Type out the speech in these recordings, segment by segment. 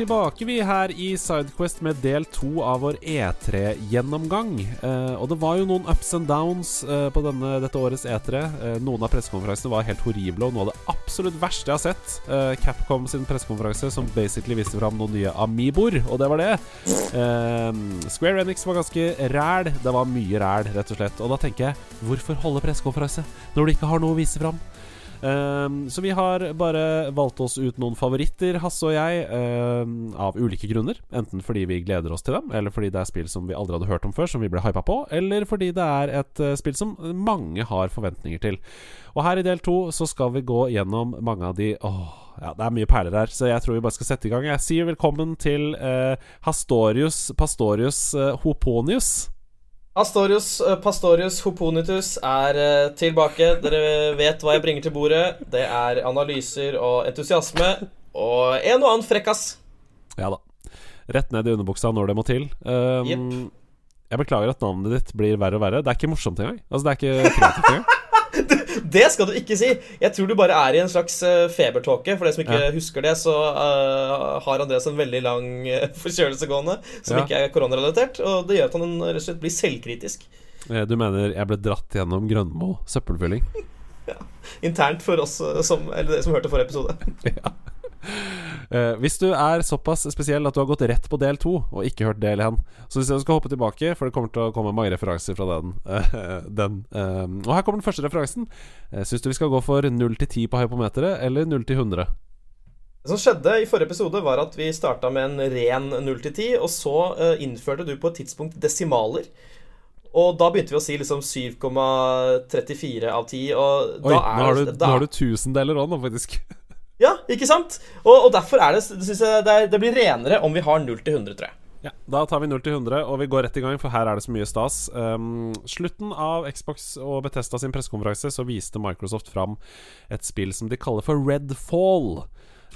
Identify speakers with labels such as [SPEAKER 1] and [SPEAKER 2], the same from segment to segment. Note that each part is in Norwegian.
[SPEAKER 1] Tilbake vi her i Sidequest med del to av vår E3-gjennomgang. Eh, og det var jo noen ups and downs eh, på denne, dette årets E3. Eh, noen av pressekonferansene var helt horrible, og noe av det absolutt verste jeg har sett. Eh, Capcom sin pressekonferanse som basically viste fram noen nye Amiboer, og det var det. Eh, Square Enix var ganske ræl. Det var mye ræl, rett og slett. Og da tenker jeg, hvorfor holde pressekonferanse når du ikke har noe å vise fram? Ehm, så vi har bare valgt oss ut noen favoritter, Hasse og jeg, ehm, av ulike grunner. Enten fordi vi gleder oss til dem, eller fordi det er spill som vi aldri hadde hørt om før, som vi ble hypa på, eller fordi det er et eh, spill som mange har forventninger til. Og her i del to så skal vi gå gjennom mange av de Åh, ja, det er mye perler her, så jeg tror vi bare skal sette i gang. Jeg sier velkommen til eh, Hastorius Pastorius eh, Hoponius.
[SPEAKER 2] Astorius eh, Pastorius Hoponitus er eh, tilbake. Dere vet hva jeg bringer til bordet. Det er analyser og entusiasme og en og annen frekkas.
[SPEAKER 1] Ja da. Rett ned i underbuksa når det må til. Um,
[SPEAKER 2] yep.
[SPEAKER 1] Jeg beklager at navnet ditt blir verre og verre. Det er ikke morsomt engang. Altså, det er ikke kreativt engang.
[SPEAKER 2] Det skal du ikke si! Jeg tror du bare er i en slags eh, febertåke. For de som ikke
[SPEAKER 1] Ja.
[SPEAKER 2] husker det, så uh, har Andreas en veldig lang uh, forkjølelse gående som
[SPEAKER 1] Ja.
[SPEAKER 2] ikke er koronarelatert. Og det gjør at han rett og slett blir selvkritisk.
[SPEAKER 1] Eh, Du mener jeg ble dratt gjennom Grønmo søppelfylling? ja.
[SPEAKER 2] Internt for oss eh, som, eller dere som hørte forrige episode.
[SPEAKER 1] ja. Eh, hvis du er såpass spesiell at du har gått rett på del to og ikke hørt del én, så hvis du skal hoppe tilbake, for det kommer til å komme mange referanser fra den. eh, den eh, og her kommer den første referansen. Uh, Syns du vi skal gå for 0 til 10 på hypometeret, eller 0 til 100?
[SPEAKER 2] Det som skjedde i forrige episode, var at vi starta med en ren 0 til 10, og så innførte du på et tidspunkt desimaler. Og da begynte vi å si liksom 7,34 av 10, og
[SPEAKER 1] Oi,
[SPEAKER 2] da
[SPEAKER 1] nå
[SPEAKER 2] er
[SPEAKER 1] har du,
[SPEAKER 2] det
[SPEAKER 1] nå har du tusendeler òg, nå, faktisk.
[SPEAKER 2] Ja, ikke sant? Og, og derfor er det, synes jeg det, det blir renere om vi har 0 til 100, tror jeg.
[SPEAKER 1] Ja, Da tar vi 0 til 100, og vi går rett i gang, for her er det så mye stas. Um, slutten av Xbox og Bethesda sin pressekonferanse så viste Microsoft fram et spill som de kaller for Redfall.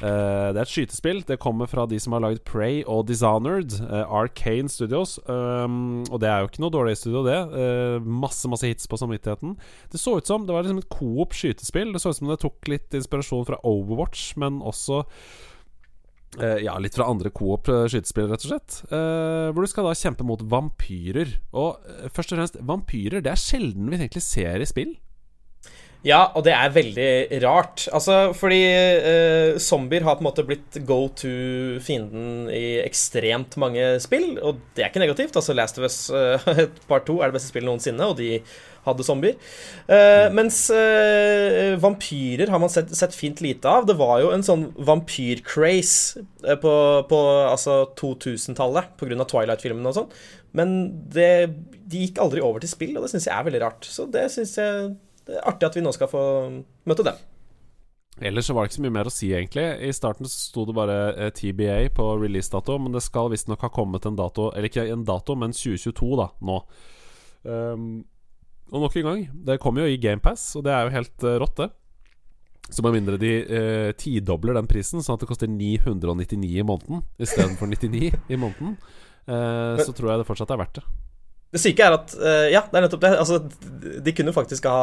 [SPEAKER 1] Uh, det er et skytespill. Det kommer fra de som har lagd Prey og Dishonored. Uh, Arcane Studios. Um, og det er jo ikke noe dårlig studio, det. Uh, masse masse hits på samvittigheten. Det så ut som Det var liksom et coop skytespill. Det så ut som det tok litt inspirasjon fra Overwatch, men også ja, litt fra andre coop skytespill, rett og slett. Hvor du skal da kjempe mot vampyrer. Og først og fremst, vampyrer det er sjelden vi egentlig ser i spill.
[SPEAKER 2] Ja, og det er veldig rart. Altså, fordi eh, zombier har på en måte blitt go to-fienden i ekstremt mange spill, og det er ikke negativt. Altså, Last of Us eh, Part 2 er det beste spillet noensinne, og de hadde zombier. Eh, mens eh, vampyrer har man sett, sett fint lite av. Det var jo en sånn vampyr-craze eh, på, på altså 2000-tallet pga. Twilight-filmene og sånn. Men det, de gikk aldri over til spill, og det syns jeg er veldig rart. Så det syns jeg det er artig at vi nå skal få møte dem.
[SPEAKER 1] Ellers så var det ikke så mye mer å si, egentlig. I starten så sto det bare eh, TBA på releasedato, men det skal visstnok ha kommet en dato Eller ikke en dato, men 2022, da, nå. Um, og nok en gang, det kommer jo i GamePass, og det er jo helt uh, rått, det. Så med mindre de eh, tidobler den prisen, sånn at det koster 999 i måneden istedenfor 99 i måneden, eh, så tror jeg det fortsatt er verdt det.
[SPEAKER 2] Det syke er at eh, Ja, det er nettopp det. Altså, de kunne faktisk ha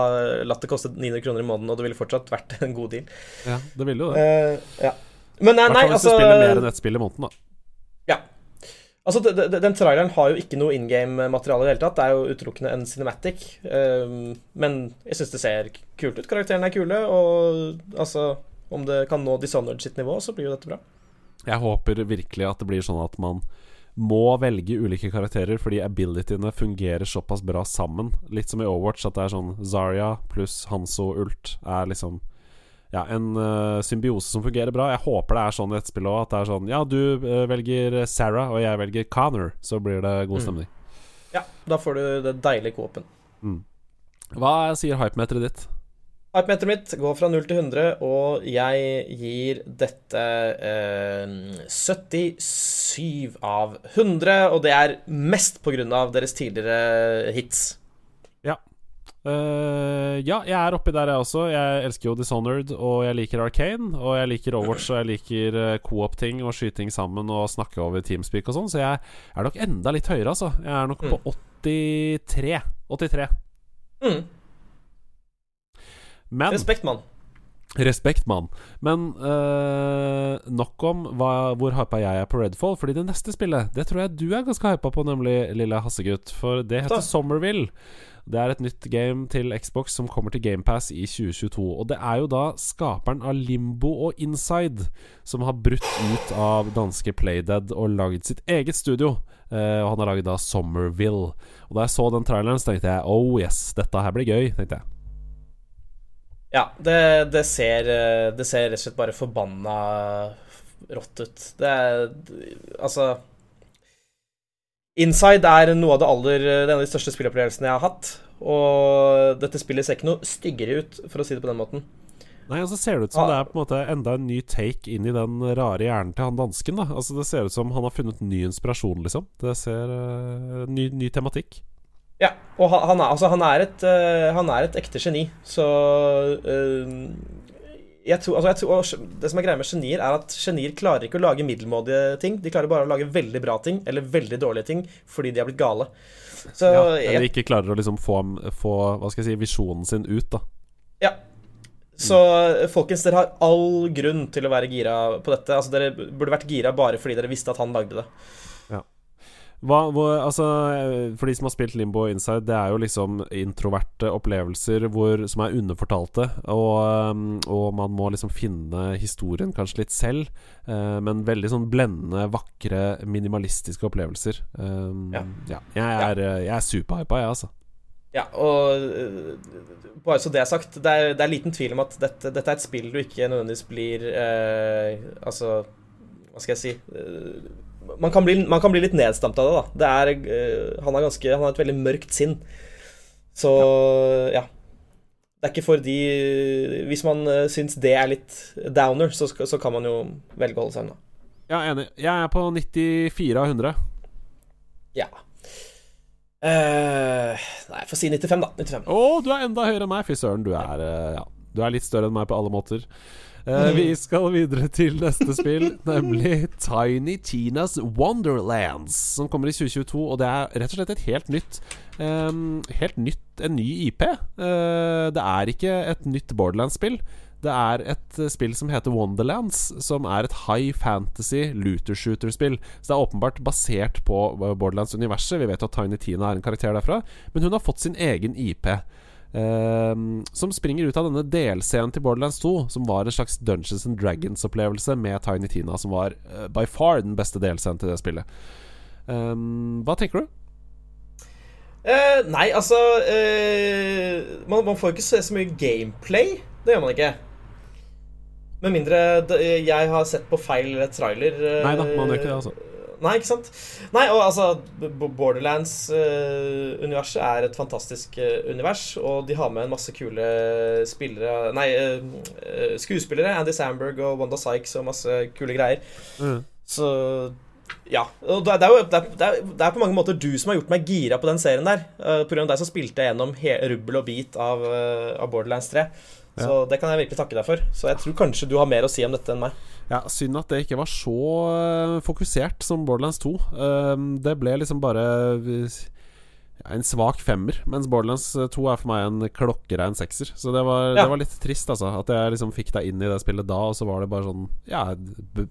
[SPEAKER 2] latt det koste 900 kroner i måneden, og det ville fortsatt vært en god deal.
[SPEAKER 1] Ja, det ville jo det.
[SPEAKER 2] Uh, ja. Men nei,
[SPEAKER 1] I hvert
[SPEAKER 2] nei
[SPEAKER 1] fall hvis
[SPEAKER 2] altså
[SPEAKER 1] du spiller mer enn ett spill i måneden, da.
[SPEAKER 2] Ja. Altså, de, de, den traileren har jo ikke noe in game-materiale i det hele tatt. Det er jo utelukkende en cinematic. eh, men jeg syns det ser kult ut. Karakterene er kule, og altså Om det kan nå Dishonored sitt nivå, så blir jo dette bra.
[SPEAKER 1] Jeg håper virkelig at det blir sånn at man må velge ulike karakterer fordi abilityene fungerer såpass bra sammen. Litt som i Overwatch, at det er sånn Zarya pluss Hanso Ult er liksom ja, en uh, symbiose som fungerer bra. Jeg håper det er sånn i et spill òg. At det er sånn Ja, du uh, velger Sarah, og jeg velger Connor. Så blir det god
[SPEAKER 2] Mm. Ja, da får du det deilige kåpen.
[SPEAKER 1] Hva sier hypemeteret ditt?
[SPEAKER 2] Hypemeteret mitt går fra 0 til 100, og jeg gir dette eh, 77 av 100. Og det er mest på grunn av deres tidligere hits.
[SPEAKER 1] Ja. Uh, ja, jeg er oppi der, jeg også. Jeg elsker jo Dishonored, og jeg liker Arcane. Og jeg liker Overwatch, og jeg liker uh, co-op-ting og skyting sammen og snakke over Teamspeak og sånn. Så jeg er nok enda litt høyere, altså. Jeg er nok mm. på 83. 83. Mm.
[SPEAKER 2] Men Respekt, mann.
[SPEAKER 1] Respekt, mann. Men uh, nok om hva, hvor hypa jeg er på Redfall. Fordi det neste spillet Det tror jeg du er ganske hypa på, nemlig lille Hassegutt. For det heter Somerville Det er et nytt game til Xbox som kommer til GamePass i 2022. Og det er jo da skaperen av Limbo og Inside som har brutt ut av danske Playdead og lagd sitt eget studio. Uh, og han har lagd da Somerville. Og da jeg så den traileren, så tenkte jeg oh yes, dette her blir gøy. tenkte jeg
[SPEAKER 2] ja, det, det, ser, eh, det ser rett og slett bare forbanna rått ut. Det er Altså Inside er noe av det aller er en av de største spillopplevelsene jeg har hatt. Og dette spillet ser ikke noe styggere ut, for å si det på den måten.
[SPEAKER 1] Nei, altså så ser det ut som ah. det er på en måte enda en ny take inn i den rare hjernen til han dansken. da Altså Det ser ut som han har funnet ny inspirasjon, liksom. Det ser uh, ny, ny tematikk.
[SPEAKER 2] Ja, og han er, altså, han er, et, uh, han er et, ekte geni, så uh, jeg tror, altså, jeg tror, Det som er greia med genier, er at genier klarer ikke å lage middelmådige ting. De klarer bare å lage veldig bra ting, eller veldig dårlige ting, fordi de har blitt gale.
[SPEAKER 1] Så, ja, eller ikke klarer å liksom få, få hva skal jeg si, visjonen sin ut, da.
[SPEAKER 2] Ja. Så folkens, dere har all grunn til å være gira på dette. Altså, Dere burde vært gira bare fordi dere visste at han lagde det.
[SPEAKER 1] Hva, hvor, altså, for de som har spilt Limbo Inside, det er jo liksom introverte opplevelser hvor, som er underfortalte. Og, um, og, man må liksom finne historien kanskje litt selv. eh, men veldig sånn blendende, vakre, minimalistiske opplevelser. Um, ja. ja. Jeg er, ja. jeg er superhypa, jeg, altså.
[SPEAKER 2] Ja, og uh, bare så det er sagt, det er, det er liten tvil om at dette, dette, er et spill du ikke nødvendigvis blir eh, Altså, hva skal jeg si uh, man kan, bli, man kan, bli, litt nedstemt av det, da. Det er, uh, han, er ganske, han har et veldig mørkt sinn. Så ja. ja. Det er ikke for de Hvis man uh, syns det er litt downer, så, så, kan man jo velge å holde seg unna.
[SPEAKER 1] Ja, enig. Jeg er på 94 av 100.
[SPEAKER 2] Ja. Uh, nei, jeg får si 95, da. 95.
[SPEAKER 1] Å, oh, du er enda høyere enn meg. Fy søren, du er, ja. du er litt større enn meg på alle måter. Uh, vi skal videre til neste spill, nemlig Tiny Tinas Wonderlands, som kommer i 2022. Og det er rett og slett et helt nytt um, Helt nytt, en ny IP. Uh, eh, det er ikke et nytt Borderlands-spill. Det er et spill som heter Wonderlands, som er et high fantasy looter shooter-spill. Så det er åpenbart basert på Borderlands-universet. Vi vet at Tiny Tina er en karakter derfra, men hun har fått sin egen IP. Uh, som springer ut av denne delscenen til Borderlands 2, som var en slags Dungeons and Dragons-opplevelse med Tiny Tina, som var uh, by far den beste delscenen til det spillet. Um, hva tenker du?
[SPEAKER 2] Uh, nei, altså man, man, får ikke se så mye gameplay. Det gjør man ikke. Med mindre jeg har sett på feil trailer.
[SPEAKER 1] nei da, man gjør ikke det, altså.
[SPEAKER 2] Nei, ikke sant? Nei, og altså Borderlands-universet uh, er et fantastisk uh, univers, og de har med en masse kule spillere Nei, uh, skuespillere. Andy Samberg og Wanda Sykes og masse kule greier. Mm. Så ja. Og det er jo det er, det er, på mange måter du som har gjort meg gira på den serien der. Uh, av deg så spilte jeg gjennom rubbel og bit av, av Borderlands 3. Så det kan jeg virkelig takke deg for. Så jeg tror kanskje du har mer å si om dette enn meg.
[SPEAKER 1] Ja, Synd at det ikke var så uh, fokusert som Borderlands 2. Uh, ehm, det ble liksom bare uh, en svak femmer, mens Borderlands 2 er for meg en klokkerein sekser. Så det var, ja. det var, litt trist, altså. At jeg liksom fikk deg inn i det spillet da, og så var det bare sånn Ja,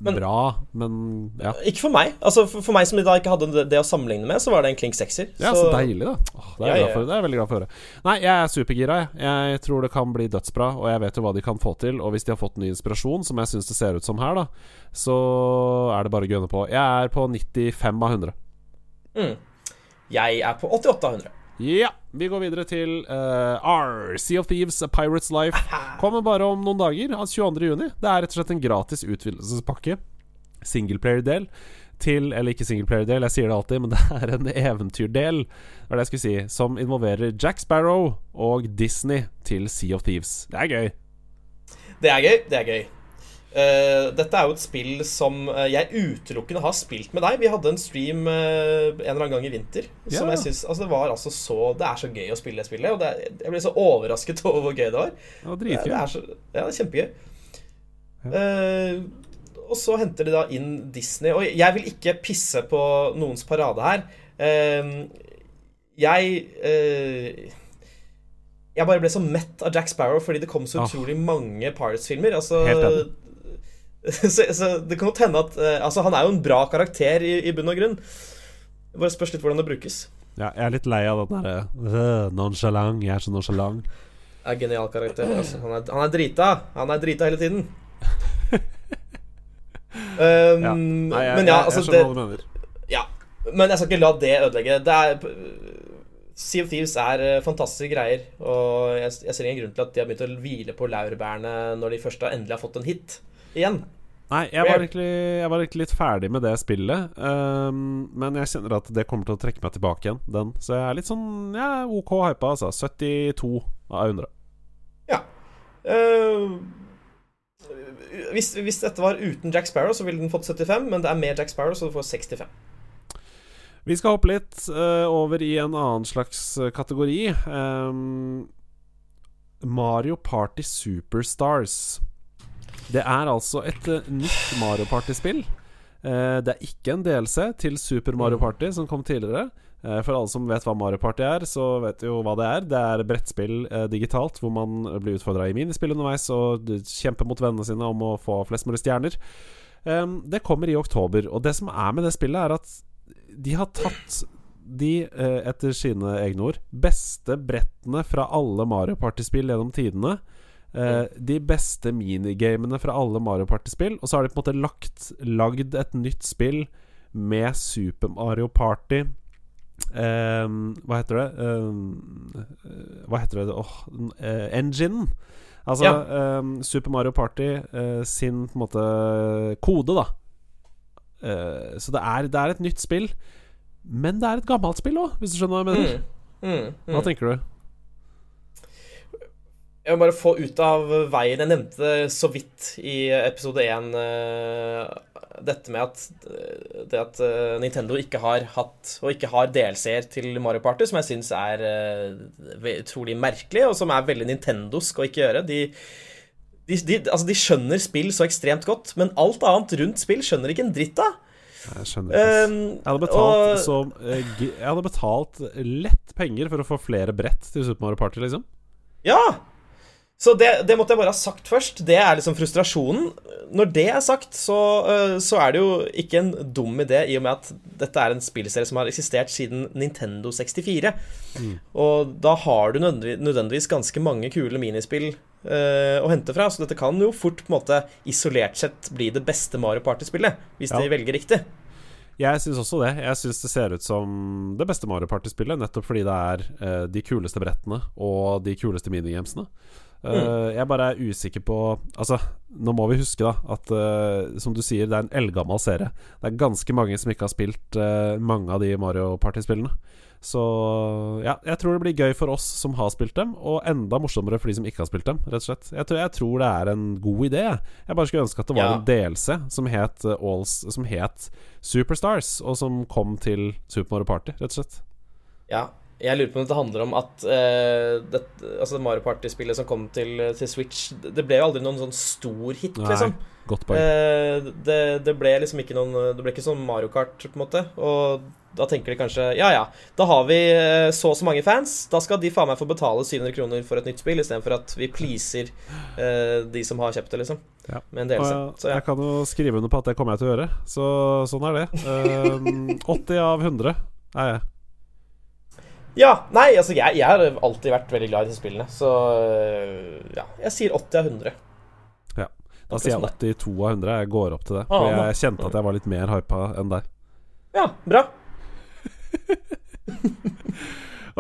[SPEAKER 1] bra, men ja.
[SPEAKER 2] Ikke for meg. Altså For, for meg som da ikke hadde det, det, å sammenligne med, så var det en klink sekser.
[SPEAKER 1] Ja, så, så deilig, da. Åh, det, er ja, for, det, er jeg veldig glad for å høre. Nei, jeg er supergira, jeg. Jeg tror det kan bli dødsbra, og jeg vet jo hva de kan få til. Og hvis de har fått ny inspirasjon, som jeg syns det ser ut som her, da, så er det bare å gønne på. Jeg er på 95 av 100.
[SPEAKER 2] Mm. Jeg er på 8800.
[SPEAKER 1] Ja. Vi går videre til uh, R. Sea of Thieves, A Pirates Life. Kommer bare om noen dager, 22. juni. Det er rett og slett en gratis utvidelsespakke singleplayer-del til Eller ikke singleplayer-del, jeg sier det alltid, men det er en eventyrdel, var det jeg skulle si, som involverer Jack Sparrow og Disney til Sea of Thieves. Det er gøy.
[SPEAKER 2] Det er gøy. Det er gøy. Uh, dette er jo et spill som uh, jeg utelukkende har spilt med deg. Vi hadde en stream uh, en eller annen gang i vinter.
[SPEAKER 1] Yeah.
[SPEAKER 2] Som jeg synes, altså Det var altså så Det er så gøy å spille det spillet. Og det er, jeg ble så overrasket over hvor gøy det var.
[SPEAKER 1] Det var dritgøy.
[SPEAKER 2] det er så, ja, det er kjempegøy. og så henter de da inn Disney. Og jeg vil ikke pisse på noens parade her. jeg jeg bare ble så mett av Jack Sparrow fordi det kom så utrolig mange Pirates-filmer. Altså. så, så det kan godt hende at eh, Altså, han er jo en bra karakter i, i bunn og grunn. Det bare spørs litt hvordan det brukes.
[SPEAKER 1] Ja, jeg er litt lei av den derre øh, nonchalant. Jeg er så nonchalant.
[SPEAKER 2] Er genial karakter. Altså. Han, er, han er drita. Han er drita hele tiden. um,
[SPEAKER 1] Ja. Nei, jeg,
[SPEAKER 2] men ja,
[SPEAKER 1] jeg,
[SPEAKER 2] altså
[SPEAKER 1] jeg
[SPEAKER 2] det,
[SPEAKER 1] skjønner hva du mener.
[SPEAKER 2] ja. Men jeg skal ikke la det ødelegge. Det er Sea of Thieves er eh, fantastiske greier, og jeg, jeg ser ingen grunn til at de har begynt å hvile på laurbærene når de først har endelig har fått en hit igjen.
[SPEAKER 1] Nei, jeg var, egentlig, jeg var egentlig litt ferdig med det spillet. Um, men jeg kjenner at det kommer til å trekke meg tilbake igjen, den. Så jeg er litt sånn ja, OK hypa, altså. 72 av 100.
[SPEAKER 2] Ja. Uh, hvis, hvis dette var uten Jack Sparrow, så ville den fått 75, men det er med Jack Sparrow, så du får 65.
[SPEAKER 1] Vi skal hoppe litt uh, over i en annen slags eh, kategori. Um, Mario Party Superstars. Det er altså et eh, nytt Mario Party-spill. Eh, det er ikke en DLC til Super Mario Party, som kom tidligere. Eh, for alle som vet hva Mario Party er, så vet jo hva det er. Det er brettspill eh, digitalt hvor man blir utfordra i minispill underveis og kjemper mot vennene sine om å få flest mulig stjerner. Ehm, det kommer i oktober, og det som er med det spillet, er at de har tatt de, eh, etter sine egne ord, beste brettene fra alle Mario Party-spill gjennom tidene. Eh, de beste minigamene fra alle Mario Party-spill. Og så har de på en måte lagt lagd et nytt spill med Super Mario Party. Eh, hva heter det? Eh, hva heter det? oh, uh, enginen. Altså
[SPEAKER 2] Ja.
[SPEAKER 1] eh, Super Mario Party uh, sin på en måte kode, da. Eh, så det er, det er et nytt spill. Men det er et gammelt spill òg, hvis du skjønner hva jeg mener.
[SPEAKER 2] Mm. Mm. Mm.
[SPEAKER 1] Hva tenker du?
[SPEAKER 2] Jeg vil bare få ut av veien Jeg nevnte så vidt i episode 1 dette med at, eh, det at eh, Nintendo ikke har hatt og ikke har DLC-er til Mario Party, som jeg syns er eh, utrolig merkelig, og som er veldig nintendosk å ikke gjøre. De, de, de, altså de skjønner spill så ekstremt godt, men alt annet rundt spill skjønner ikke en dritt av.
[SPEAKER 1] Jeg skjønner.
[SPEAKER 2] Um,
[SPEAKER 1] Jeg hadde betalt
[SPEAKER 2] og-
[SPEAKER 1] så eh, Jeg hadde betalt lett penger for å få flere brett til Super Mario Party, liksom.
[SPEAKER 2] Ja! Så det, det måtte jeg bare ha sagt først. Det er liksom frustrasjonen. Når det er sagt, så, øh, så er det jo ikke en dum idé, i og med at dette er en spillserie som har eksistert siden Nintendo 64. Og da har du nødvendigvis ganske mange kule minispill eh, å hente fra, så dette kan jo fort på en måte isolert sett bli det beste Mario Party-spillet, hvis
[SPEAKER 1] Ja.
[SPEAKER 2] de velger riktig.
[SPEAKER 1] Jeg syns også det. Jeg syns det ser ut som det beste Mario Party-spillet, nettopp fordi det er eh, de kuleste brettene og de kuleste minigamesene. Eh, Jeg bare er usikker på Altså, nå må vi huske da at uh, som du sier, det er en eldgammel serie. Det er ganske mange som ikke har spilt uh, mange av de Mario Party-spillene. Så ja, jeg tror det blir gøy for oss som har spilt dem, og enda morsommere for de som ikke har spilt dem, rett og slett. Jeg tror, jeg tror det er en god idé. jeg. Bare skulle ønske at det var
[SPEAKER 2] Ja.
[SPEAKER 1] en delelse som het, Alls, som het Superstars, og som kom til Super Mario Party, rett og slett.
[SPEAKER 2] Ja, jeg lurer på om det handler om at uh, det, altså Mario Party-spillet som kom til, til Switch, det ble jo aldri noen sånn stor hit,
[SPEAKER 1] Nei,
[SPEAKER 2] liksom.
[SPEAKER 1] Godt poeng.
[SPEAKER 2] Eh, det, det ble liksom ikke noen Det ble ikke sånn Mario Kart, på en måte. Og da tenker de kanskje Ja, ja, da har vi eh, så og så mange fans. Da skal de faen meg få betale 700 kroner for et nytt spill, istedenfor at vi pleaser uh, de som har kjøpt det, liksom.
[SPEAKER 1] Ja.
[SPEAKER 2] Med en delelse.
[SPEAKER 1] jeg,
[SPEAKER 2] Så ja.
[SPEAKER 1] jeg kan jo skrive under på at det kommer jeg til å gjøre. Så sånn er det. Um, 80 av 100 er jeg.
[SPEAKER 2] Ja. Nei, altså, jeg, jeg har alltid vært veldig glad i disse spillene, så eh, ja. Jeg sier 80 av 100. Ja.
[SPEAKER 1] Da sier jeg 82 av 100. Jeg går opp til det.
[SPEAKER 2] Ah,
[SPEAKER 1] For
[SPEAKER 2] nå.
[SPEAKER 1] jeg kjente at jeg var litt mer hypa enn deg.
[SPEAKER 2] Ja, bra.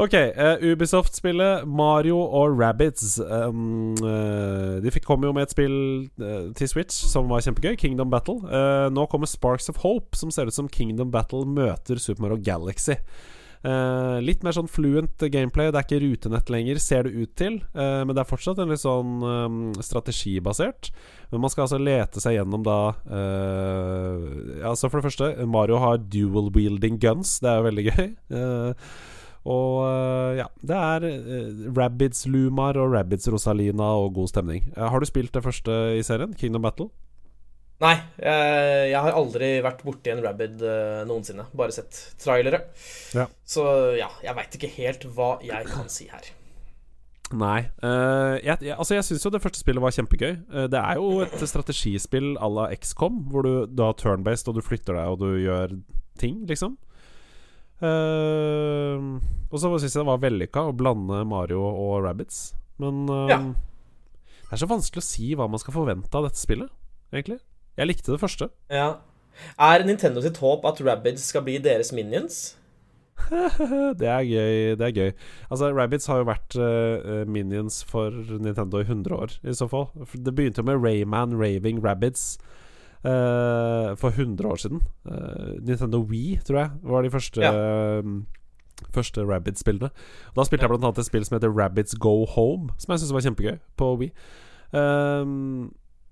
[SPEAKER 1] Ok, uh, Ubisoft-spillet Mario og Rabbits. Um, uh, de fikk komme jo med et spill uh, til Switch som var kjempegøy, Kingdom Battle. nå kommer Sparks of Hope, som ser ut som Kingdom Battle møter Super Mario Galaxy. Litt mer sånn fluent gameplay. Det er ikke rutenett lenger, ser det ut til. men det er fortsatt en litt sånn um, strategibasert. Men man skal altså lete seg gjennom da Altså For det første, Mario har dual wielding guns. Det er jo veldig gøy. Uh, og ja, det er uh, Rabbids Lumar og Rabbids Rosalina og god stemning. Uh, har du spilt det første i serien, Kingdom Battle?
[SPEAKER 2] Nei, jeg, jeg har aldri vært borti en Rabbid uh, noensinne. Bare sett trailere. Ja. Så ja, jeg veit ikke helt hva jeg kan si her.
[SPEAKER 1] Nei. Uh, jeg, jeg, altså jeg syns jo det første spillet var kjempegøy. Uh, det er jo et strategispill à la XCOM, hvor du, du har turn-based, og du flytter deg og du gjør ting, liksom. Uh, og så syns jeg det var vellykka å blande Mario og Rabbits. Men uh, ja. det er så vanskelig å si hva man skal forvente av dette spillet, egentlig. Jeg likte det første.
[SPEAKER 2] Ja. Er Nintendo sitt håp at Rabbids skal bli deres minions?
[SPEAKER 1] det er gøy. Det er gøy. Altså, Rabbids har jo vært uh, minions for Nintendo i 100 år, i så fall. Det begynte jo med Rayman Raving Rabbids. Uh, for 100 år siden. Uh, Nintendo Wii, tror jeg, var de første ja. Første Rabbids-spillene. Da spilte jeg annet et spill som heter Rabbids Go Home, som jeg syntes var kjempegøy, på Wii.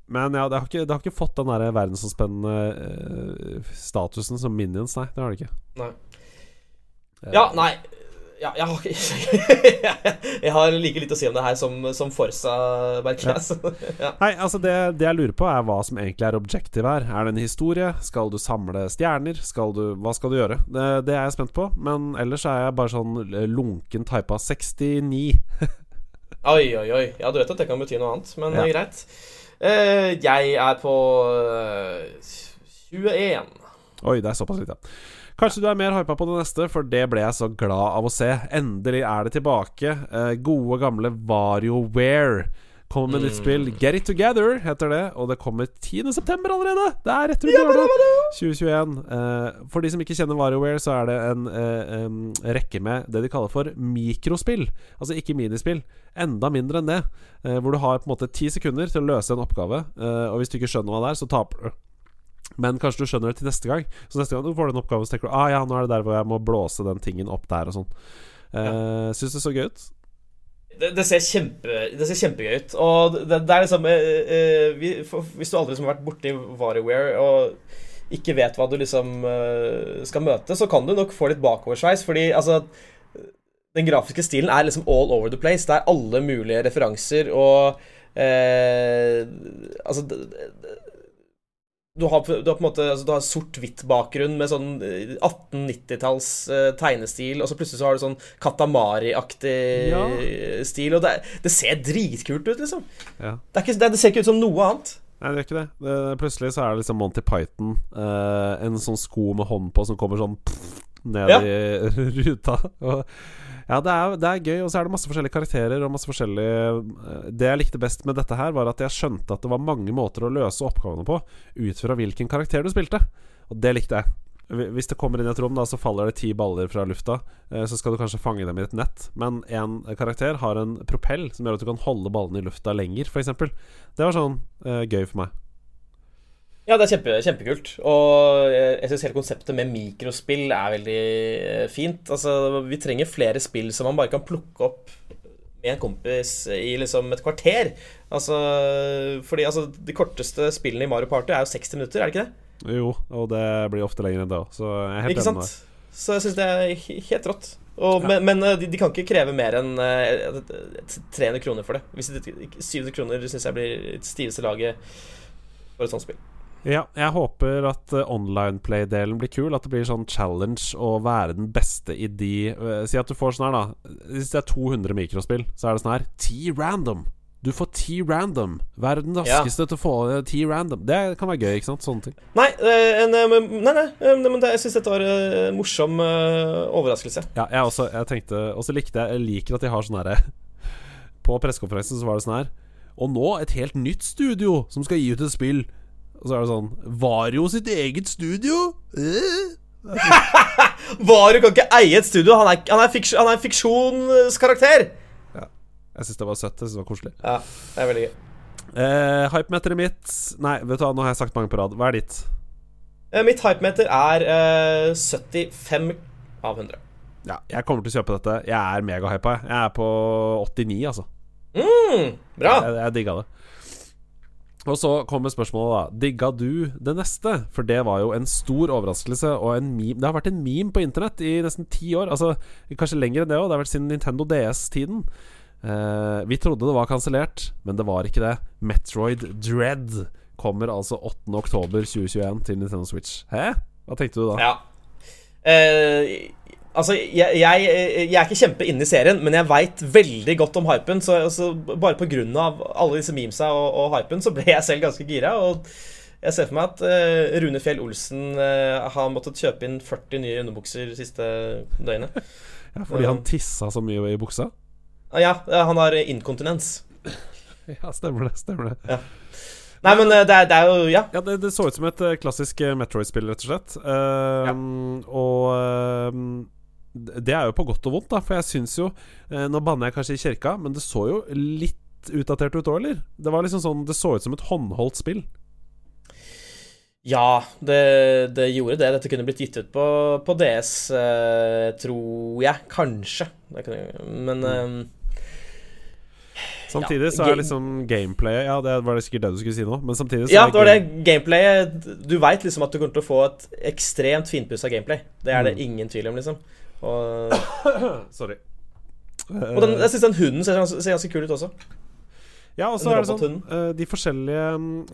[SPEAKER 1] Men ja, det har, ikke, det har ikke fått den der verdensomspennende statusen som Minions, nei. Det har det ikke.
[SPEAKER 2] Nei. Ja, nei ja, jeg, har, jeg, har, like litt å si om det her som, som Forsa, merker jeg.
[SPEAKER 1] Ja. Nei, altså det, det, jeg lurer på, er hva som egentlig er objektiv her. Er det en historie? Skal du samle stjerner? Skal du, hva skal du gjøre? Det, det, er jeg spent på. Men ellers er jeg bare sånn lunken typa 69.
[SPEAKER 2] oi, oi, oi. Ja, du vet at det kan bety noe annet, men ja. greit. Uh, jeg er på uh, eh, 21.
[SPEAKER 1] Oi, det er såpass lite. Kanskje du er mer hypa på det neste, for det ble jeg så glad av å se. Endelig er det tilbake. Eh, gode, gamle WarioWare kommer med mm. nytt spill. Get It Together heter det, og det kommer 10.9. allerede! Det er rett rundt hjørnet! 2021. Uh, for de som ikke kjenner WarioWare, så er det en, uh, en, rekke med det de kaller for mikrospill. Altså ikke minispill. Enda mindre enn det. Uh, hvor du har på en måte ti sekunder til å løse en oppgave, eh, og hvis du ikke skjønner hva det er, så taper du. Men kanskje du skjønner det til neste gang. Så neste gang du får den oppgaven, så tenker du Ah ja, nå er det der hvor jeg må blåse den tingen opp der og sånn. Uh, ja. Syns det så gøy ut?
[SPEAKER 2] Det, det, ser kjempe, det, ser kjempegøy ut. Og det, det er liksom uh, uh, vi, for, Hvis du aldri liksom har vært borti WarioWare og ikke vet hva du liksom eh, skal møte, så kan du nok få litt bakoversveis. Fordi altså Den grafiske stilen er liksom all over the place. Det er alle mulige referanser og Altså du har, du har, på en måte altså, Du har sort-hvitt-bakgrunn med sånn 1890-talls eh, uh, eh, tegnestil, og så plutselig så har du sånn Katamari-aktig ja. stil, og det, det, ser dritkult ut, liksom. Ja. Det, ikke, det, det, ser ikke ut som noe annet.
[SPEAKER 1] Nei, det gjør ikke det. plutselig så er det liksom Monty Python, uh, en sånn sko med hånd på som kommer sånn pff, ned ja. i ruta. Og ja, det er, det er, gøy, og så er det masse forskjellige karakterer og masse forskjellige eh, Det jeg likte best med dette her, var at jeg skjønte at det var mange måter å løse oppgavene på ut fra hvilken karakter du spilte. Og det likte jeg. Hvis det kommer inn i et rom, da så faller det ti baller fra lufta. Eh, så skal du kanskje fange dem i et nett. Men én karakter har en propell som gjør at du kan holde ballene i lufta lenger, f.eks. Det var sånn uh, gøy for meg.
[SPEAKER 2] Ja, det er kjempe, kjempekult. Og jeg syns hele konseptet med mikrospill er veldig eh, fint. Altså, vi trenger flere spill som man bare kan plukke opp med en kompis i liksom et kvarter. Altså, fordi altså, de korteste spillene i Mario Party er jo 60 minutter, er det ikke det?
[SPEAKER 1] Jo, og det blir ofte lenger enn det òg, så jeg er helt
[SPEAKER 2] enig med. Så jeg syns det er helt rått. Og, ja. Men, men eh, de, de, kan ikke kreve mer enn uh, eh, 300 kroner for det. Hvis de 700 kroner syns jeg blir stiveste laget for et sånt spill.
[SPEAKER 1] Ja, jeg håper at uh, online play-delen blir kul. At det blir sånn challenge å være den beste i de uh, Si at du får sånn her, da. Hvis det er 200 mikrospill, så er det sånn her T-random. Du får T-random. Vær den raskeste ja. til å få uh, T-random. Det kan være gøy, ikke sant? Sånne ting.
[SPEAKER 2] Nei, en, nei, nei, men jeg syns dette var en morsom overraskelse.
[SPEAKER 1] Ja, jeg også. Jeg tenkte Og så likte jeg Jeg liker at de har sånn herre På pressekonferansen så var det sånn her Og nå et helt nytt studio som skal gi ut et spill og så er det sånn Vario sitt eget studio? Eh?
[SPEAKER 2] Varu kan ikke eie et studio. Han er, han er, fiks, han er en fiksjonskarakter.
[SPEAKER 1] Jeg syns det var søtt. Jeg synes det var koselig.
[SPEAKER 2] Ja, det er veldig gøy.
[SPEAKER 1] Eh, Hypemeteret mitt Nei, vet du hva, nå har jeg sagt mange på rad. Hva er ditt?
[SPEAKER 2] Eh, Mitt hypemeter er eh, 75 av 100.
[SPEAKER 1] Ja, jeg kommer til å kjøpe dette. Jeg er megahypa. jeg. Jeg er på 89, altså.
[SPEAKER 2] Mm, bra.
[SPEAKER 1] Jeg, jeg digga det. Og så kommer spørsmålet, da. Digga du det neste? For det var jo en stor overraskelse og en meme. Det har vært en meme på internett i nesten ti år. Altså Kanskje lenger enn det òg. Det har vært siden Nintendo DS-tiden. Eh, vi trodde det var kansellert, men det var ikke det. Metroid Dread kommer altså 8.10.2021 til Nintendo Switch. Hæ? Hva tenkte du da?
[SPEAKER 2] Ja. Eh, altså, jeg, jeg, jeg er ikke kjempe inne i serien, men jeg veit veldig godt om hypen. Så, så bare av alle disse memesa og, og hypen, så ble jeg selv ganske gira. Og jeg ser for meg at uh, Rune Fjell Olsen uh, har måttet kjøpe inn 40 nye underbukser siste døgnet.
[SPEAKER 1] Ja, fordi han tissa så mye i buksa?
[SPEAKER 2] Ah, ja, han har inkontinens.
[SPEAKER 1] Ja, stemmer det. Stemmer det.
[SPEAKER 2] Nei, men eh, det er, det er jo Ja.
[SPEAKER 1] Ja, det, det så ut som et eh, klassisk eh, Metroid-spill, rett og slett. ja. Og ehm, det er jo på godt og vondt, da, for jeg syns jo eh, Nå banner jeg kanskje i kirka, men det så jo litt utdatert ut òg, eller? Det var liksom sånn Det så ut som et håndholdt spill.
[SPEAKER 2] Ja, det, det gjorde det. Dette kunne blitt gitt ut på, på DS, eh, tror jeg. Kanskje. Det kunne, men eh,
[SPEAKER 1] Samtidig
[SPEAKER 2] Ja,
[SPEAKER 1] så er liksom gameplayet Ja, det var det sikkert det du skulle si nå, men samtidig så
[SPEAKER 2] Ja,
[SPEAKER 1] er
[SPEAKER 2] det var det.
[SPEAKER 1] game-
[SPEAKER 2] Gameplayet Du veit liksom at du kommer til å få et ekstremt finpussa gameplay. Det er det
[SPEAKER 1] Mm.
[SPEAKER 2] ingen tvil om, liksom. Og,
[SPEAKER 1] Sorry.
[SPEAKER 2] og den, jeg syns den hunden ser, ser ganske kul ut også.
[SPEAKER 1] Ja, og så er det sånn eh, De forskjellige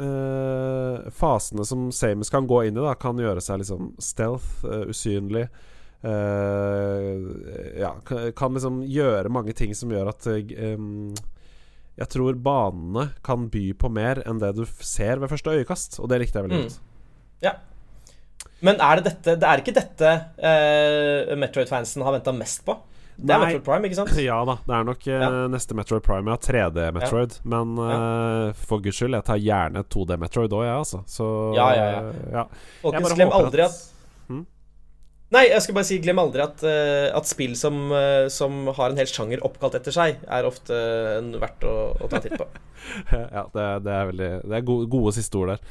[SPEAKER 1] uh, fasene som Samus kan gå inn i, da kan gjøre seg liksom stealth, uh, usynlig. eh, ja, kan, kan liksom gjøre mange ting som gjør at eh, Jeg tror banene kan by på mer enn det du ser ved første øyekast, og det likte jeg veldig
[SPEAKER 2] Mm.
[SPEAKER 1] godt.
[SPEAKER 2] Men er det dette Det er ikke dette uh, Metroid-fansen har venta mest på? Det er
[SPEAKER 1] Nei.
[SPEAKER 2] Metroid Prime, ikke sant?
[SPEAKER 1] Ja da, det er nok eh,
[SPEAKER 2] Ja.
[SPEAKER 1] neste Metroid Prime. Ja, 3D Metroid. Men uh, for guds skyld, jeg tar gjerne 2D Metroid òg, jeg, altså. Så
[SPEAKER 2] Ja, ja, ja.
[SPEAKER 1] ja.
[SPEAKER 2] Folkens, glem aldri at? Nei, jeg skal bare si glem aldri at, eh, at spill som, eh, som har en hel sjanger oppkalt etter seg, er ofte en verdt å, å ta titt på.
[SPEAKER 1] ja, det, det er veldig Det er gode, gode siste ord der.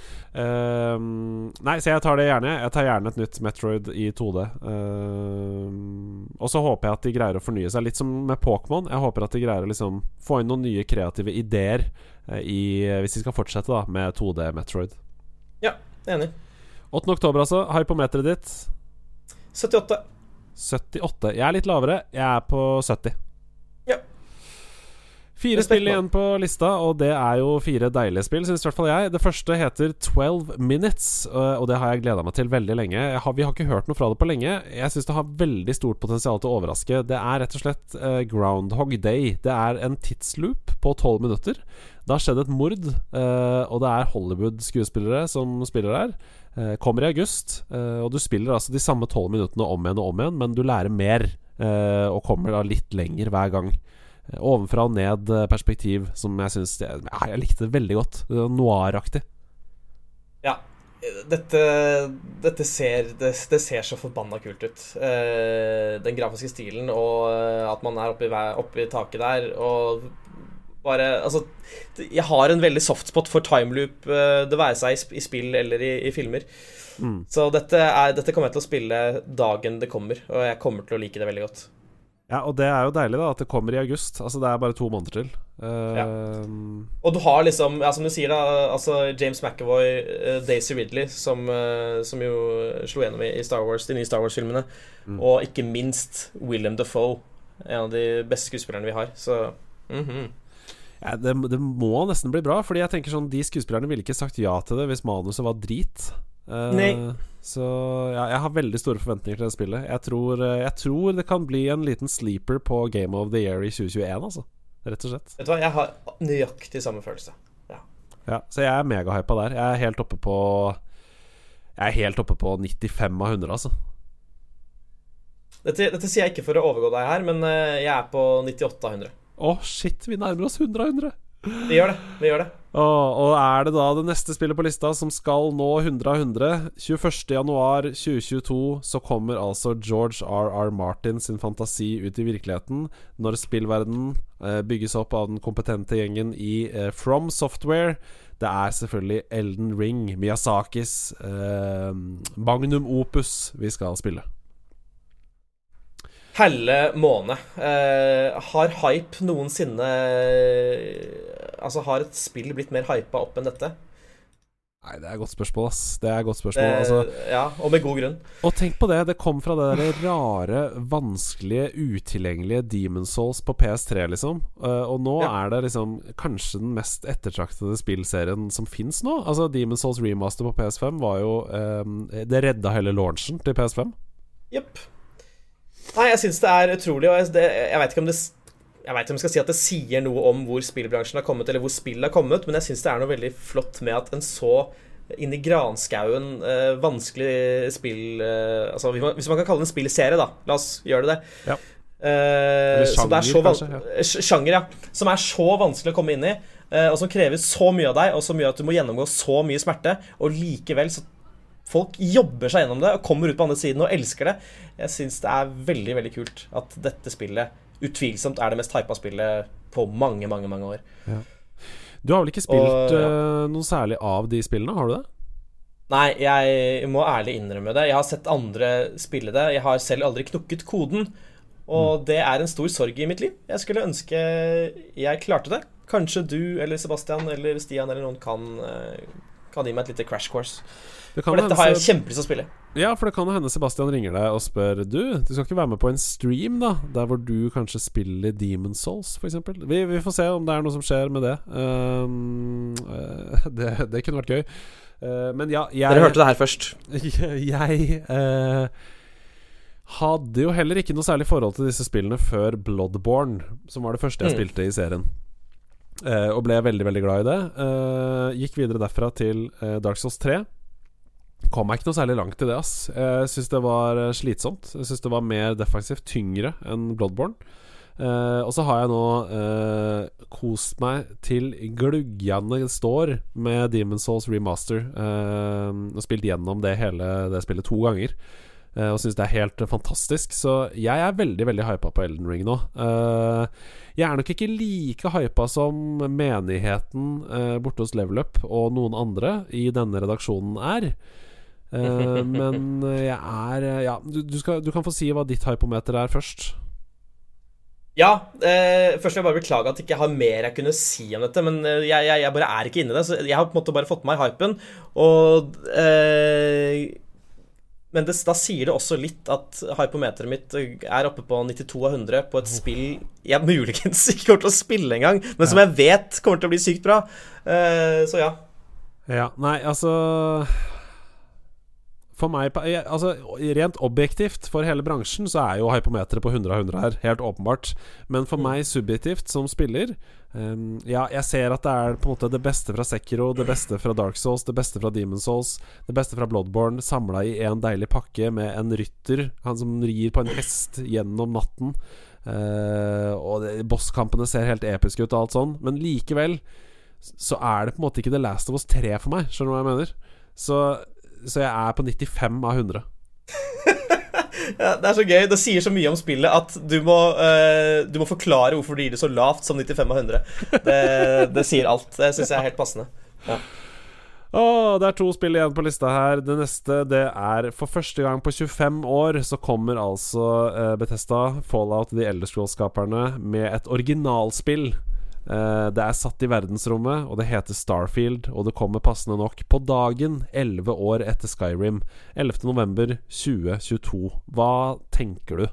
[SPEAKER 1] Ehm, nei, så jeg tar det gjerne. Jeg tar gjerne et nytt Metroid i 2D. Ehm, og så håper jeg at de greier å fornye seg, litt som med Pokémon. Jeg håper at de greier å liksom få inn noen nye kreative ideer eh, i, hvis de skal fortsette da med 2D Metroid.
[SPEAKER 2] Ja, Enig.
[SPEAKER 1] 8. oktober, altså. Hypometeret ditt
[SPEAKER 2] 78.
[SPEAKER 1] 78. Jeg er litt lavere. Jeg er på 70.
[SPEAKER 2] Ja.
[SPEAKER 1] Fire
[SPEAKER 2] Respekt,
[SPEAKER 1] spill igjen på lista, og det er jo fire deilige spill, syns i hvert fall jeg. Det første heter 12 Minutes, øh, og det har jeg gleda meg til veldig lenge. Har, vi har ikke hørt noe fra det på lenge. Jeg syns det har veldig stort potensial til å overraske. Det er rett og slett uh, Groundhog Day. Det er en tidsloop på 12 minutter. Det har skjedd et mord, uh, og det er Hollywood-skuespillere som spiller der. Eh, kommer i august, eh, og du spiller altså de samme 12 minuttene om igjen og om igjen, men du lærer mer eh, og kommer da litt lenger hver gang. Ovenfra og ned-perspektiv, som jeg syns ja, Jeg likte det veldig godt. Noir-aktig.
[SPEAKER 2] Ja. Dette, dette ser det, det ser så forbanna kult ut. Den grafiske stilen og at man er oppe i, oppe i taket der og bare Altså, jeg har en veldig softspot for timeloop, uh, det være seg i, spill eller i, i filmer.
[SPEAKER 1] Mm.
[SPEAKER 2] Så dette, er, dette kommer jeg til å spille dagen det kommer, og jeg kommer til å like det veldig godt.
[SPEAKER 1] Ja, og det er jo deilig, da, at det kommer i august. Altså, det er bare to måneder til. Eh,
[SPEAKER 2] Og du har liksom, ja, som du sier, da, altså James McAvoy, uh, Daisy Ridley, som, uh, som jo slo gjennom i Star Wars, de nye Star Wars-filmene,
[SPEAKER 1] Mm.
[SPEAKER 2] og ikke minst Willem Dafoe, en av de beste skuespillerne vi har. Så mhm.
[SPEAKER 1] Ja, det, det må nesten bli bra, Fordi jeg tenker sånn de skuespillerne ville ikke sagt ja til det hvis manuset var drit.
[SPEAKER 2] Uh.
[SPEAKER 1] Så ja, jeg har veldig store forventninger til det spillet. Jeg tror, eh, jeg tror det kan bli en liten sleeper på Game of the Year i 2021, altså. Rett og slett.
[SPEAKER 2] Vet du hva, jeg har nøyaktig samme følelse.
[SPEAKER 1] Ja, så jeg er megahypa der. Jeg er helt oppe på Jeg er helt oppe på 95 av 100, altså.
[SPEAKER 2] Dette, dette sier jeg ikke for å overgå deg her, men eh, jeg er på 98 av 100.
[SPEAKER 1] Å, shit, vi nærmer oss 100 av 100.
[SPEAKER 2] Vi gjør det. Vi gjør det.
[SPEAKER 1] Og, og er det da det neste spillet på lista som skal nå 100 av 100? 21.1.2022 så kommer altså George R.R. Martin sin fantasi ut i virkeligheten. Når spillverdenen eh, bygges opp av den kompetente gjengen i eh, From Software. Det er selvfølgelig Elden Ring, Miyazakis eh, magnum opus, vi skal spille.
[SPEAKER 2] Helle måne. Uh, har hype noensinne Altså, har et spill blitt mer hypa opp enn dette?
[SPEAKER 1] Nei, det er et godt spørsmål, ass. Det er et godt spørsmål.
[SPEAKER 2] Det,
[SPEAKER 1] altså,
[SPEAKER 2] ja, og med god grunn.
[SPEAKER 1] og tenk på det, det kom fra det der rare, vanskelige, utilgjengelige Demon Souls på PS3, liksom. Uh, og nå
[SPEAKER 2] Ja.
[SPEAKER 1] er det liksom kanskje den mest ettertraktede spillserien som fins nå. Altså, Demon Souls remaster på PS5 var jo um, Det redda hele launchen til PS5.
[SPEAKER 2] Jepp. Nei, jeg syns det er utrolig, og jeg, det, jeg veit ikke om det jeg vet ikke om jeg skal si at det sier noe om hvor spillbransjen har kommet, eller hvor spillet har kommet, men jeg syns det er noe veldig flott med at en så inn i granskauen eh, vanskelig spill eh, Altså hvis man, kan kalle det en spillserie, da. La oss gjøre det. det.
[SPEAKER 1] Ja.
[SPEAKER 2] Eh, er
[SPEAKER 1] sjanger,
[SPEAKER 2] så
[SPEAKER 1] kanskje,
[SPEAKER 2] ja. Sjanger, ja. Som er så vanskelig å komme inn i, eh, og som krever så mye av deg, og som gjør at du må gjennomgå så mye smerte, og likevel så Folk jobber seg gjennom det og kommer ut på andre siden og elsker det. Jeg syns det er veldig, veldig kult at dette spillet utvilsomt er det mest hypa spillet på mange, mange, mange år.
[SPEAKER 1] Du har vel ikke spilt
[SPEAKER 2] Og, ja.
[SPEAKER 1] uh, noe særlig av de spillene, har du det?
[SPEAKER 2] Nei, jeg må ærlig innrømme det. Jeg har sett andre spille det. Jeg har selv aldri knukket koden. Og det er en stor sorg i mitt liv. Jeg skulle ønske jeg klarte det. Kanskje du eller Sebastian eller Stian eller noen kan, eh, kan gi meg et lite crash course.
[SPEAKER 1] Det
[SPEAKER 2] For dette har jeg kjempelyst til å spille.
[SPEAKER 1] Ja, for det kan hende Sebastian ringer deg og spør Du, du skal ikke være med på en stream, da? Der hvor du kanskje spiller Demon Souls, f.eks. Vi, vi får se om det er noe som skjer med det. Um, det, det kunne vært gøy. Uh, men ja, jeg
[SPEAKER 2] Dere hørte det her først.
[SPEAKER 1] Jeg uh, hadde jo heller ikke noe særlig forhold til disse spillene før Bloodborne, som var det første jeg
[SPEAKER 2] Mm.
[SPEAKER 1] spilte i serien. Uh, og ble veldig, veldig glad i det. Gikk videre derfra til Dark Souls 3. Kom meg ikke noe særlig langt i det, ass. Jeg syns det var eh, slitsomt. Jeg syns det var mer defensivt, tyngre enn Bloodborne. Eh, og så har jeg nå eh, kost meg til gluggende står med Demon Souls Remaster. Eh, og spilt gjennom det hele det spillet to ganger. Og syns det er helt fantastisk. Så jeg er veldig veldig hypa på Elden Ring nå. Jeg er nok ikke like hypa som menigheten borte hos Level Up og noen andre i denne redaksjonen er. Eh, men jeg er eh, Ja, du, du, skal, du kan få si hva ditt hypometer er først.
[SPEAKER 2] Ja, eh, først vil jeg bare beklage at jeg ikke har mer jeg kunne si om dette. Men eh, jeg, jeg, jeg bare er ikke inni det. Så jeg har på en måte bare fått med meg hypen. Og eh, Men det, da sier det også litt at hypometeret mitt er oppe på 92 av 100 på et spill jeg muligens ikke kommer til å spille engang, men som jeg vet kommer til å bli sykt bra. Eh, så ja.
[SPEAKER 1] Ja, nei, altså For meg Altså Rent objektivt for hele bransjen så er jo hypometeret på 100 av 100 her, helt åpenbart. Men for meg subjektivt som spiller um, Ja, jeg ser at det er på en måte det beste fra Sekiro, det beste fra Dark Souls, det beste fra Demon Souls, det beste fra Bloodborne samla i en deilig pakke med en rytter, han som rir på en hest gjennom natten. Uh, og bosskampene ser helt episke ut og alt sånn, men likevel så er det på en måte ikke The Last of Us 3 for meg. Skjønner du hva jeg mener? Så, så jeg er på 95 av 100.
[SPEAKER 2] Ja, det er så gøy. Det sier så mye om spillet at du må, uh, du må forklare hvorfor du gir det så lavt som 95 av 100. Det, det sier alt. Det syns jeg er helt passende.
[SPEAKER 1] Åh, det er to spill igjen på lista her. Det neste det er for første gang på 25 år så kommer altså uh, Betesta, Fallout, de Elderscroll-skaperne, med et originalspill. Eh, det er satt i verdensrommet, og det heter Starfield. Og det kommer passende nok på dagen 11 år etter Skyrim. 11.11.2022. Hva tenker du?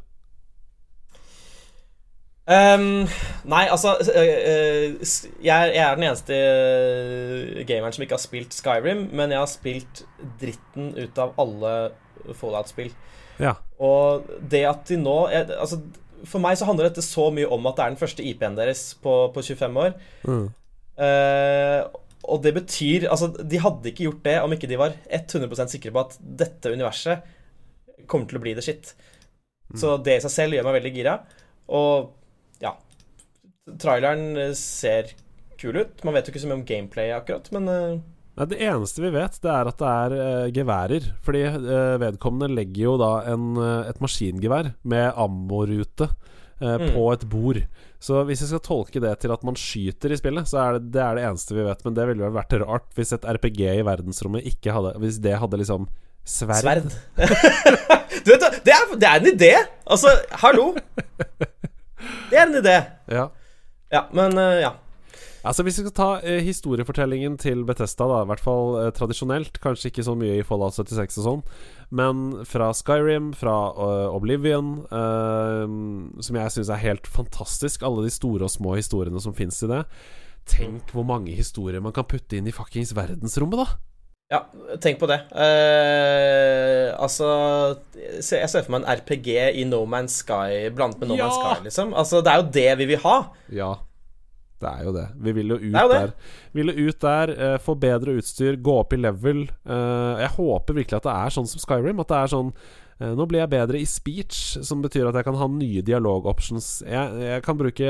[SPEAKER 2] Um, nei, altså øh, øh, jeg, jeg er den eneste gameren som ikke har spilt Skyrim, men jeg har spilt dritten ut av alle Fallout-spill.
[SPEAKER 1] Ja.
[SPEAKER 2] Og det at de nå jeg, Altså, for meg så handler dette så mye om at det er den første IP-en deres på, på 25 år.
[SPEAKER 1] Mm.
[SPEAKER 2] Uh, og det betyr Altså, de hadde ikke gjort det om ikke de var 100% sikre på at dette universet kommer til å bli det shit. Så det i seg selv gjør meg veldig gira. Og ja Traileren ser kul ut. Man vet jo ikke så mye om gameplay akkurat, men uh...
[SPEAKER 1] Nei, Det eneste vi vet, det er at det er uh, geværer. Fordi uh, vedkommende legger jo da en, et maskingevær med ammorute mm. på et bord. Så hvis jeg skal tolke det til at man skyter i spillet, så er det det, er det eneste vi vet. Men det ville vel vært rart hvis et RPG i verdensrommet ikke hadde Hvis det hadde liksom sverd. sverd.
[SPEAKER 2] du vet, det er, det er en idé! Altså, hallo! Det er en idé.
[SPEAKER 1] Ja.
[SPEAKER 2] Ja, men uh, ja.
[SPEAKER 1] Altså Hvis vi skal ta eh, historiefortellingen til Betesta, da i hvert fall eh, tradisjonelt, kanskje ikke så mye i Fallout 76 og sånn, men fra Skyrim, fra uh, Oblivion, uh, som jeg syns er helt fantastisk, alle de store og små historiene som fins i det. Tenk hvor mange historier man kan putte inn i fuckings verdensrommet, da!
[SPEAKER 2] Ja, tenk på det. Uh, altså Jeg ser for meg en RPG i No Man's Sky blandet med No ja! Man's Sky, liksom. Altså, det er jo det vi vil ha.
[SPEAKER 1] Ja det er jo det. Vi vil jo ut der. Vi vil jo ut der, uh, få bedre utstyr, gå opp i level. Uh, jeg håper virkelig at det er sånn som Skyrim. At det er sånn uh, Nå blir jeg bedre i speech, som betyr at jeg kan ha nye dialogoptions. Jeg, jeg kan bruke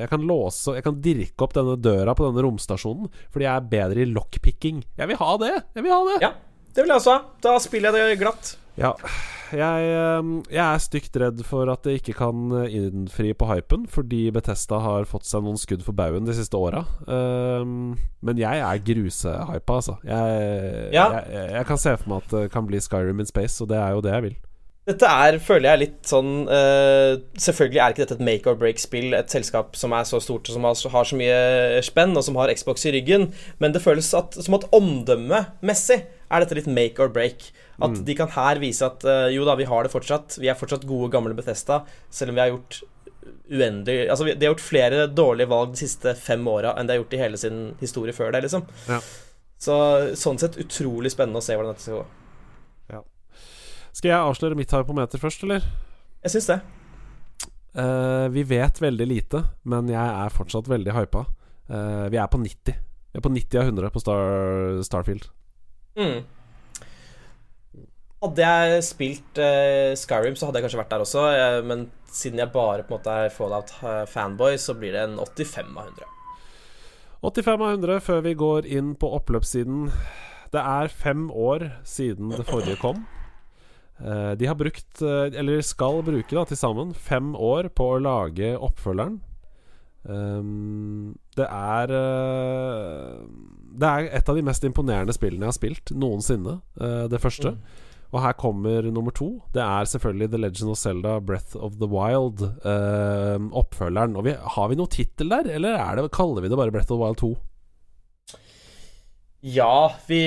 [SPEAKER 1] Jeg kan låse Jeg kan dirke opp denne døra på denne romstasjonen fordi jeg er bedre i lockpicking. Jeg vil ha det! Jeg vil ha det!
[SPEAKER 2] Ja, det vil jeg også ha. Da spiller jeg det glatt.
[SPEAKER 1] Ja jeg, ehm, jeg, er stygt redd for at det ikke kan innfri på hypen, fordi Betesta har fått seg noen skudd for baugen de siste åra. Um, men jeg er grusehypa, altså. Jeg, ja. jeg, jeg, kan se for meg at det kan bli Skyrim in space, og det er jo det jeg vil.
[SPEAKER 2] Dette er, føler jeg, litt sånn uh, Selvfølgelig er ikke dette et make or break-spill, et selskap som er så stort og som har, har, så mye spenn, og som har Xbox i ryggen, men det føles at, som at omdømmemessig er dette litt make or break. At mm. de kan her vise at uh, jo da, vi har det fortsatt. Vi er fortsatt gode, gamle Bethesda, selv om vi har gjort uendelig Altså, de har gjort flere dårlige valg de siste fem åra enn de har gjort i hele sin historie før det, liksom.
[SPEAKER 1] Ja.
[SPEAKER 2] Så sånn sett utrolig spennende å se hvordan dette skal gå.
[SPEAKER 1] Ja. Skal jeg avsløre mitt hypometer først, eller?
[SPEAKER 2] Jeg syns det.
[SPEAKER 1] Uh, vi vet veldig lite, men jeg er fortsatt veldig hypa. Uh, vi er på 90. Vi er på 90 av 100 på Star Starfield.
[SPEAKER 2] Mm. Hadde jeg spilt uh, Skyrim, så hadde jeg kanskje vært der også. Uh, men siden jeg bare på en måte er Fallout-fanboy, så blir det en 85 av 100.
[SPEAKER 1] 85 av 100 før vi går inn på oppløpssiden. Det er fem år siden det forrige kom. Uh, de har brukt, eller skal bruke da til sammen, fem år på å lage oppfølgeren. Um, det er Det er et av de mest imponerende spillene jeg har spilt noensinne. det første. Mm. Og her kommer nummer to. Det er selvfølgelig The Legend of Zelda Breath of the Wild. Uh, oppfølgeren. Og vi, har vi noen tittel der, eller det, kaller vi det bare Breath of the Wild 2?
[SPEAKER 2] Ja, vi,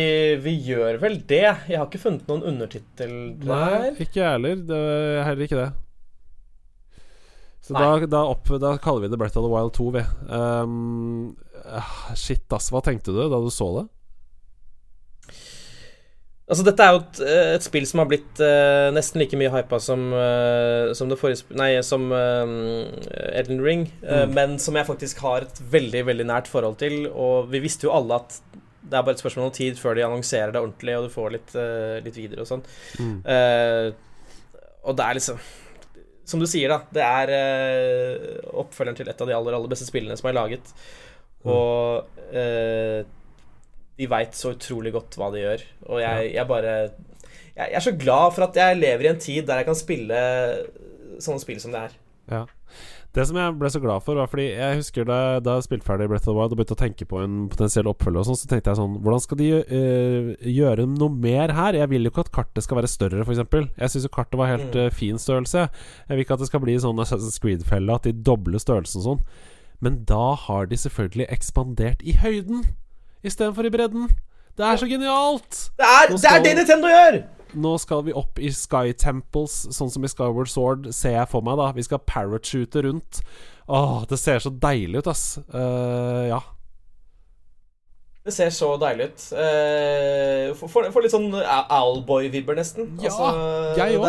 [SPEAKER 2] vi, gjør vel det. Jeg har ikke funnet noen undertittel der.
[SPEAKER 1] Nei, ikke jeg heller. Det er heller ikke det. Så da, da, opp, da, kaller vi det Breath of the Wild 2, vi. Um, shit, ass. Hva tenkte du da du så det?
[SPEAKER 2] Altså, dette er jo et, eh, et spill som har blitt uh, nesten like mye hypa som, uh, som det forrige Nei, som uh, Elden Ring, mm. men som jeg faktisk har et veldig, veldig nært forhold til. Og vi visste jo alle at det er bare et spørsmål om tid før de annonserer det ordentlig, og du får litt, litt videre og sånn. Mm. og det er liksom Som du sier, da. Det er oppfølgeren til et av de aller, aller beste spillene som er laget. Og de veit så utrolig godt hva de gjør. Og jeg, jeg bare jeg, jeg, er så glad for at jeg lever i en tid der jeg kan spille sånne spill som det er.
[SPEAKER 1] Ja. Det som jeg ble så glad for, var fordi jeg husker da, da jeg spilte ferdig Breath of the Wild og begynte å tenke på en potensiell oppfølger, og sånn, så tenkte jeg sånn Hvordan skal de uh, gjøre noe mer her? Jeg vil jo ikke at kartet skal være større, f.eks. Jeg syns jo kartet var helt uh, fin størrelse. Jeg vil ikke at det skal bli sånn Assassin's Creed-felle, at de dobler størrelsen sånn. Men da har de selvfølgelig ekspandert i høyden istedenfor i bredden. Det er så genialt!
[SPEAKER 2] Det er, skal, det, er det Nintendo gjør!
[SPEAKER 1] Nå skal vi opp i Sky Temples, sånn som i Skyward Sword, ser jeg for meg. da Vi skal parachute rundt. Åh, det ser så deilig ut, ass. Uh, ja.
[SPEAKER 2] Det ser så deilig ut. Eh, får, litt sånn Owlboy-vibber, nesten.
[SPEAKER 1] Ja, altså, jeg òg.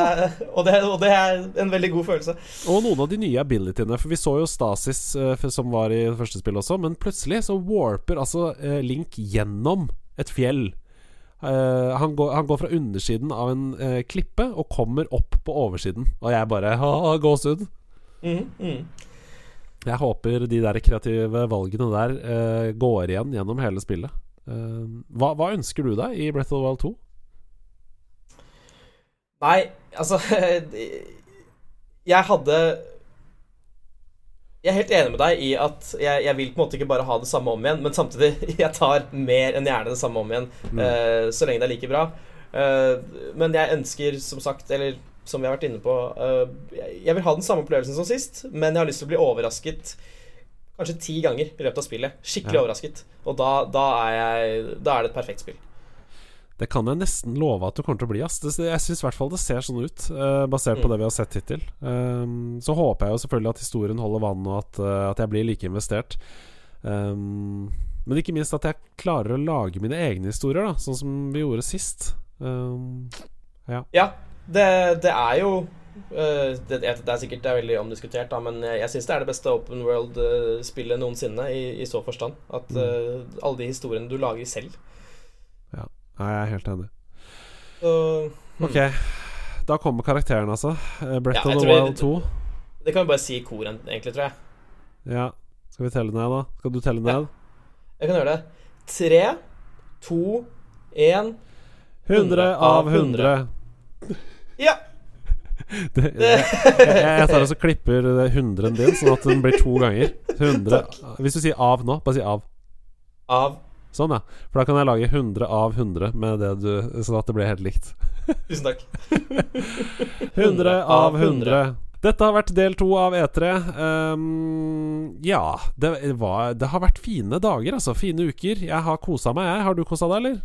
[SPEAKER 2] Og, og, det er en veldig god følelse.
[SPEAKER 1] Og noen av de nye abilityene. For vi så jo Stasis, uh, som var i det første spillet også, men plutselig så warper altså uh, Link gjennom et fjell. Han går, han, går, fra undersiden av en klippe og kommer opp på oversiden. Og jeg bare ha gåsehud.
[SPEAKER 2] Mm, mm.
[SPEAKER 1] Jeg håper de der kreative valgene der uh, går igjen gjennom hele spillet. Uh, hva, hva, ønsker du deg i Breath of the Wild 2?
[SPEAKER 2] Nei, altså Jeg hadde Jeg er helt enig med deg i at jeg, jeg, vil på en måte ikke bare ha det samme om igjen, men samtidig jeg tar mer enn gjerne det samme om igjen, mm. uh, så lenge det er like bra. men jeg ønsker, som sagt, eller som vi har vært inne på uh, Jeg vil ha den samme opplevelsen som sist, men jeg har lyst til å bli overrasket kanskje ti ganger i løpet av spillet. Skikkelig ja. overrasket. Og da, da, er jeg, da, er det et perfekt spill.
[SPEAKER 1] Det kan jeg nesten love at du kommer til å bli. Ass. Jeg syns i hvert fall det ser sånn ut, uh, basert mm. på det vi har sett hittil. Um, så håper jeg jo selvfølgelig at historien holder vann, og at, uh, at jeg blir like investert. Um, men ikke minst at jeg klarer å lage mine egne historier, da sånn som vi gjorde sist. Um,
[SPEAKER 2] ja. ja det, det er jo uh, det, det, er sikkert det er veldig omdiskutert, da, men jeg syns det er det beste open world-spillet noensinne, i, i, så forstand. At uh, alle de historiene du lager selv.
[SPEAKER 1] Ja, jeg er helt enig. Hmm. Ok, da kommer karakteren, altså. Eh, Brett ja, of the Wild 2.
[SPEAKER 2] Det kan vi bare si i kor, egentlig, tror jeg.
[SPEAKER 1] Ja. Skal vi telle ned, da? Skal du telle ned? Ja.
[SPEAKER 2] Jeg kan gjøre det. Tre, to, én
[SPEAKER 1] 100 av 100.
[SPEAKER 2] Ja.
[SPEAKER 1] Det, jeg, jeg, tar og klipper hundren din, sånn at den blir to ganger. 100 Hvis du sier 'av' nå, bare si 'av'.
[SPEAKER 2] Av.
[SPEAKER 1] Sånn, ja. For da kan jeg lage 100 av 100 med det du Sånn at det blir helt likt.
[SPEAKER 2] Tusen takk.
[SPEAKER 1] 100 av 100. Dette har vært del to av E3. Um, ja, det, var, det har vært fine dager, altså. Fine uker. Jeg har kosa meg, jeg. Har du kosa deg, eller?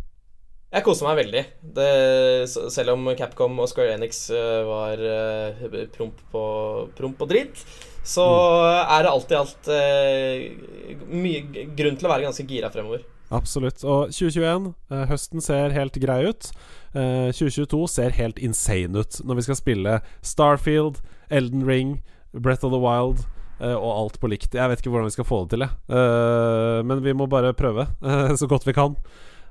[SPEAKER 2] Jeg koser meg veldig. Det, selv om Capcom og Square Enix uh, var uh, promp, på, promp og dritt, så mm. er det alltid alt uh, mye grunn til å være ganske gira fremover.
[SPEAKER 1] Absolutt. Og 2021, høsten ser helt grei ut. 2022 ser helt insane ut når vi skal spille Starfield, Elden Ring, Breath of the Wild. og alt på likt. Jeg vet ikke hvordan vi skal få det til, jeg. men vi må bare prøve så godt vi kan.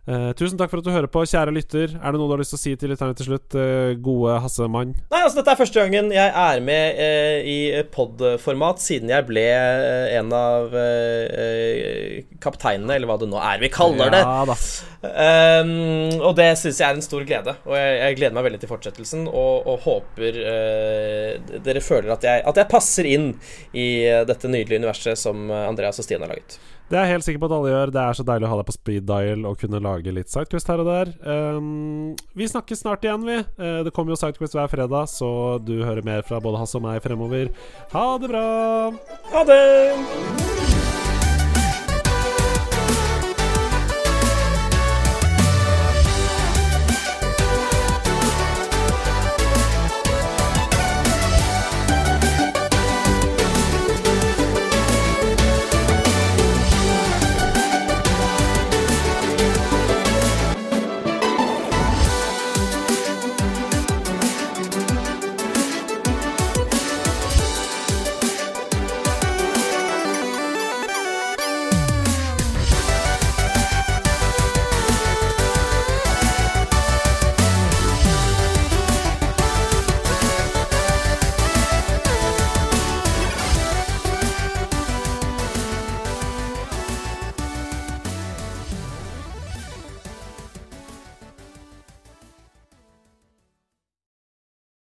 [SPEAKER 1] Uh, tusen takk for at du hører på, kjære lytter. Er det noe du har lyst til å si til lytterne til slutt, uh, gode Hassemann?
[SPEAKER 2] Nei, altså Dette er første gangen jeg er med uh, i pod-format siden jeg ble en av kapteinene, eller hva det nå er vi kaller det. Ja, da. Um, og det syns jeg er en stor glede. Og jeg, jeg gleder meg veldig til fortsettelsen, og, og håper dere føler at jeg, at jeg passer inn i dette nydelige universet som Andreas og Stine har laget.
[SPEAKER 1] Det er jeg helt sikker på at alle gjør. Det er så deilig å ha deg på speed dial og kunne lage litt Sidequest her og der. Um, vi snakkes snart igjen, vi. Uh, det kommer jo Sidequest hver fredag, så du hører mer fra både Hasse og meg fremover. Ha det bra!
[SPEAKER 2] Ha det!